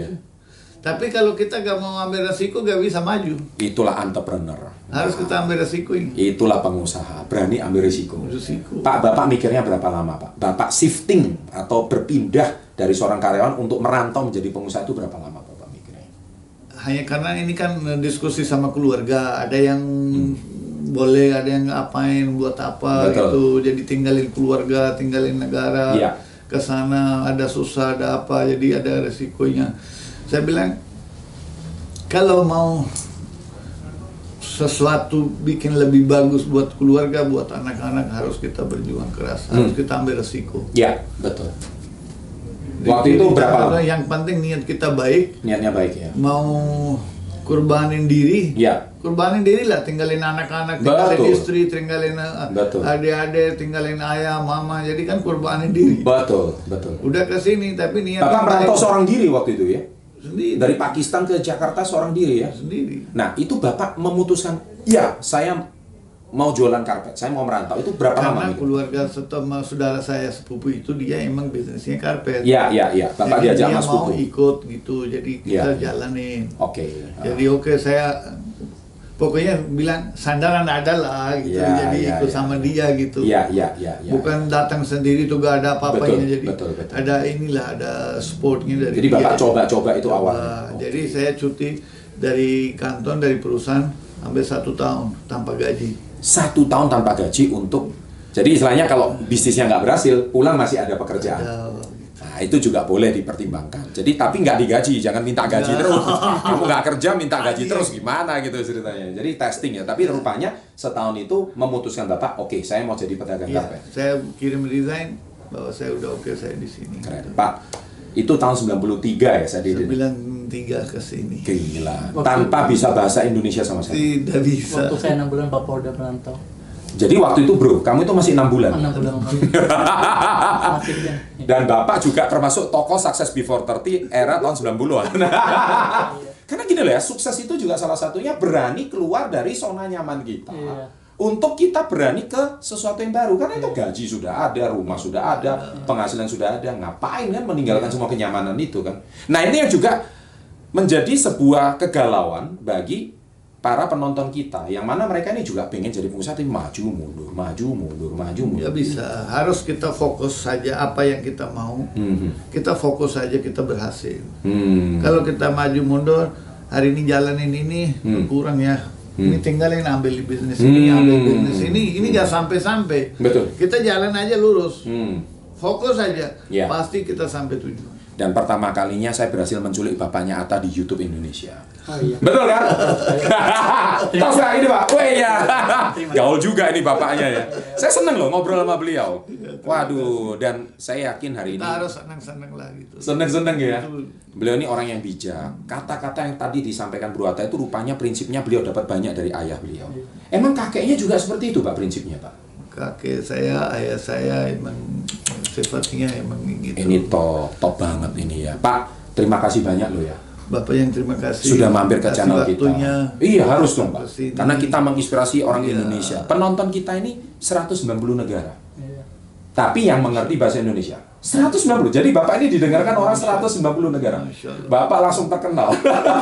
Tapi kalau kita nggak mau ambil resiko, nggak bisa maju. Itulah entrepreneur. Harus kita ambil resiko ini. Itulah pengusaha, berani ambil risiko. Risiko. Pak, Bapak mikirnya berapa lama, Pak? Bapak shifting atau berpindah dari seorang karyawan untuk merantau menjadi pengusaha itu berapa lama? Hanya karena ini kan diskusi sama keluarga ada yang boleh ada yang ngapain buat apa Hmm. Betul. gitu jadi tinggalin keluarga tinggalin negara Iya. ke sana ada susah ada apa jadi ada resikonya saya bilang kalau mau sesuatu bikin lebih bagus buat keluarga buat anak-anak harus kita berjuang keras harus Hmm. kita ambil resiko Ya, betul. Waktu itu berapa lama? yang penting niat kita baik Niatnya baik ya. mau kurbanin diri Ya, kurbanin diri lah tinggalin anak-anak tinggalin Betul. istri tinggalin Betul. adik-adik tinggalin ayah mama jadi kan kurbanin diri betul, betul. udah ke sini tapi niat Bapak merantau seorang diri waktu itu ya? sendiri Dari Pakistan ke Jakarta seorang diri ya? sendiri Nah, itu Bapak memutuskan, ya, saya mau jualan karpet, saya mau merantau. Itu berapa lama? karena gitu? keluarga setelah saudara saya sepupu itu dia emang bisnisnya karpet Ya, ya, ya. Bapak Jadi diajak dia Mas mau Pupu. ikut gitu jadi kita Ya. jalanin Oke. jadi oke saya pokoknya bilang sandaran ada lah gitu Ya, jadi ya, ikut ya. sama dia gitu Iya, iya, iya. Ya. bukan datang sendiri tuh gak ada apa-apanya jadi betul, betul. ada inilah ada supportnya dari Jadi Bapak coba-coba itu Coba. awalnya. Oke. jadi saya cuti dari kantor dari perusahaan sampai satu tahun tanpa gaji Satu tahun tanpa gaji untuk, jadi istilahnya kalau bisnisnya nggak berhasil, pulang masih ada pekerjaan. Nah, itu juga boleh dipertimbangkan. Jadi, tapi nggak digaji, jangan minta gaji Nggak. terus. Kamu nggak kerja, minta gaji Iya. terus, gimana gitu ceritanya. Jadi testing ya. Tapi rupanya setahun itu memutuskan Bapak, oke, saya mau jadi pedagang Iya, karpet. saya kirim resign bahwa saya udah oke saya di sini Keren. Pak, itu tahun 93 ya saya di sembilan tiga ke sini Gila. Waktu- Tanpa bisa bahasa Indonesia sama sekali. tidak bisa Waktu saya enam bulan bapak udah merantau. Jadi waktu itu bro, kamu itu masih enam bulan. Enam bulan. Dan Bapak juga termasuk tokoh Success Before 30 era tahun 90-an. Karena gini loh ya, sukses itu juga salah satunya berani keluar dari zona nyaman kita. Iya. Untuk kita berani ke sesuatu yang baru karena itu gaji sudah ada, rumah sudah ada, penghasilan sudah ada. Ngapain kan meninggalkan semua kenyamanan itu kan? Nah, ini yang juga menjadi sebuah kegalauan bagi para penonton kita yang mana mereka ini juga pengen jadi pengusaha tapi maju mundur, maju mundur, maju mundur. Ya bisa, harus kita fokus saja apa yang kita mau. Mhm. Kita fokus saja kita berhasil. Hmm. Kalau kita maju mundur, hari ini jalanin ini Hmm. kurang ya. Hmm. Ini tinggalin ambil di bisnis ini, Hmm. ambil bisnis ini, ini nggak sampai-sampai. Betul. Kita jalan aja lurus, Hmm. fokus aja, Ya. pasti kita sampai tujuan. Dan pertama kalinya saya berhasil menculik bapaknya Atta di YouTube Indonesia. Oh iya. Betul kan? Tahu nggak ini pak? Wah iya. Terima Gaul juga ini bapaknya ya. Saya seneng loh ngobrol sama beliau. Waduh, dan saya yakin hari ini Kita harus senang-senang lah gitu. seneng-seneng ya. Beliau ini orang yang bijak. Kata-kata yang tadi disampaikan Bro Atta itu rupanya prinsipnya beliau dapat banyak dari ayah beliau. Emang kakeknya juga seperti itu pak prinsipnya pak? Kakek saya, ayah saya emang sifatnya emang gitu. Ini top, top banget ini ya. Pak, terima kasih banyak loh ya. Bapak yang terima kasih. sudah mampir ke channel kita. waktunya. Iya harus dong pak. Ke sini. Karena kita menginspirasi orang Iya. Indonesia. Penonton kita ini 190 negara. Iya. Tapi yang mengerti bahasa Indonesia 190. Jadi bapak ini didengarkan orang 190 negara. Bapak langsung terkenal.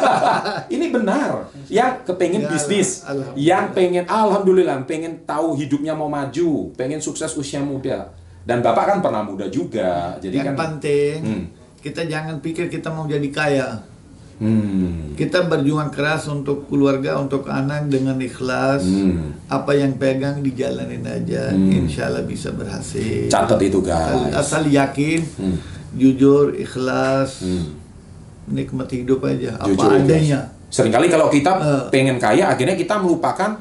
ini benar. Yang kepengen Ya, bisnis, Alhamdulillah. yang pengen alhamdulillah, pengen tahu hidupnya mau maju, pengen sukses usia muda. Dan bapak kan pernah muda juga. Jadi yang kan. penting Hmm. kita jangan pikir kita mau jadi kaya. Hmm. Kita berjuang keras untuk keluarga, untuk anak dengan ikhlas. Hmm. Apa yang pegang dijalanin aja, Hmm. insya Allah bisa berhasil. Catat itu guys. asal yakin, Hmm. jujur, ikhlas, Hmm. nikmati hidup aja. Apa Jujur, adanya. Seringkali kalau kita Eh. pengen kaya, akhirnya kita melupakan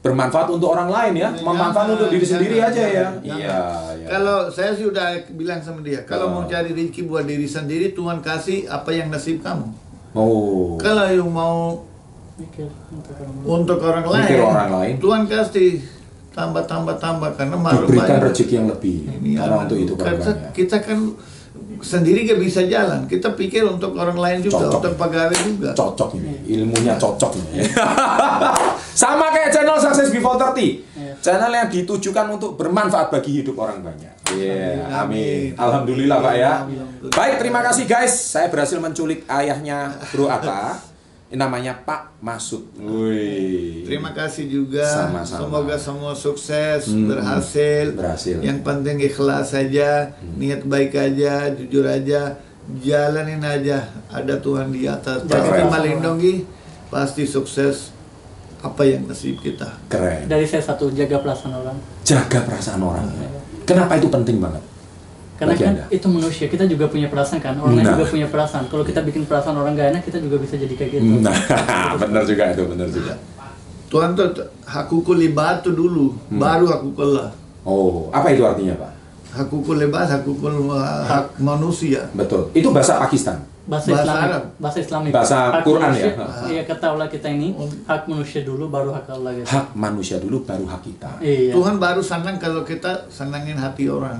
bermanfaat untuk orang lain ya, memanfaat Jangan, untuk diri jangan, sendiri aja ya. iya. Kalau saya sih udah bilang sama dia, kalau Oh. mau cari rezeki buat diri sendiri, Tuhan kasih apa yang nasib kamu. Oh. Kalau yang mau Mikir untuk orang lain. untuk orang lain, Mikir orang lain. Tuhan kasih tambah tambah tambah karena malu Diberikan banyak. rezeki yang lebih. Ini Karena untuk itu kita, korbannya. kita kan sendiri gak bisa jalan. Kita pikir untuk orang lain juga, Cocok. untuk pegawai juga. Cocok ini, ilmunya cocok ini. Sama kayak channel Success Before 30. Channel yang ditujukan untuk bermanfaat bagi hidup orang banyak. Iya, Alhamdulillah, amin. amin. Alhamdulillah Pak ya. Baik, terima kasih guys. Saya berhasil menculik ayahnya Bro Atta. Ini namanya Pak Masud. Wih. Terima kasih juga. Sama-sama. Semoga semua sukses, Hmm, berhasil. berhasil. Yang penting ikhlas saja, niat baik aja, jujur aja, jalanin aja. Ada Tuhan di atas. Pasti melindungi, pasti sukses. Apa yang nasib kita. Keren. Dari saya satu jaga perasaan orang. Jaga perasaan orang. Kenapa itu penting banget? Karena Bagi kan Anda. itu manusia, kita juga punya perasaan kan. Orang lain Nah. juga punya perasaan. Kalau kita bikin perasaan orang gak enak, kita juga bisa jadi kayak gitu. Nah, benar juga itu, benar juga. Tuhan tuh hakukul libatu dulu, Hmm. baru hakukullah. Oh, apa itu artinya, Pak? Hakukul libat, hakukul hak manusia. Betul. Itu bahasa Pakistan. Bahasa, Bahasa Islam, Arab. bahasa Islam Bahasa Quran ya? Iya kata Allah kita ini hak manusia dulu baru hak Allah gitu. Hak manusia dulu baru hak kita. Iya. Tuhan baru senang kalau kita senangin hati orang.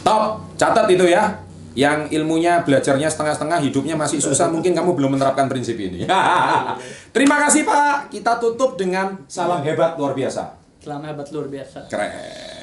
Top, catat itu ya. Yang ilmunya belajarnya setengah-setengah, hidupnya masih susah, mungkin kamu belum menerapkan prinsip ini. Terima kasih Pak. Kita tutup dengan salam hebat luar biasa. Selama hebat luar biasa. Keren.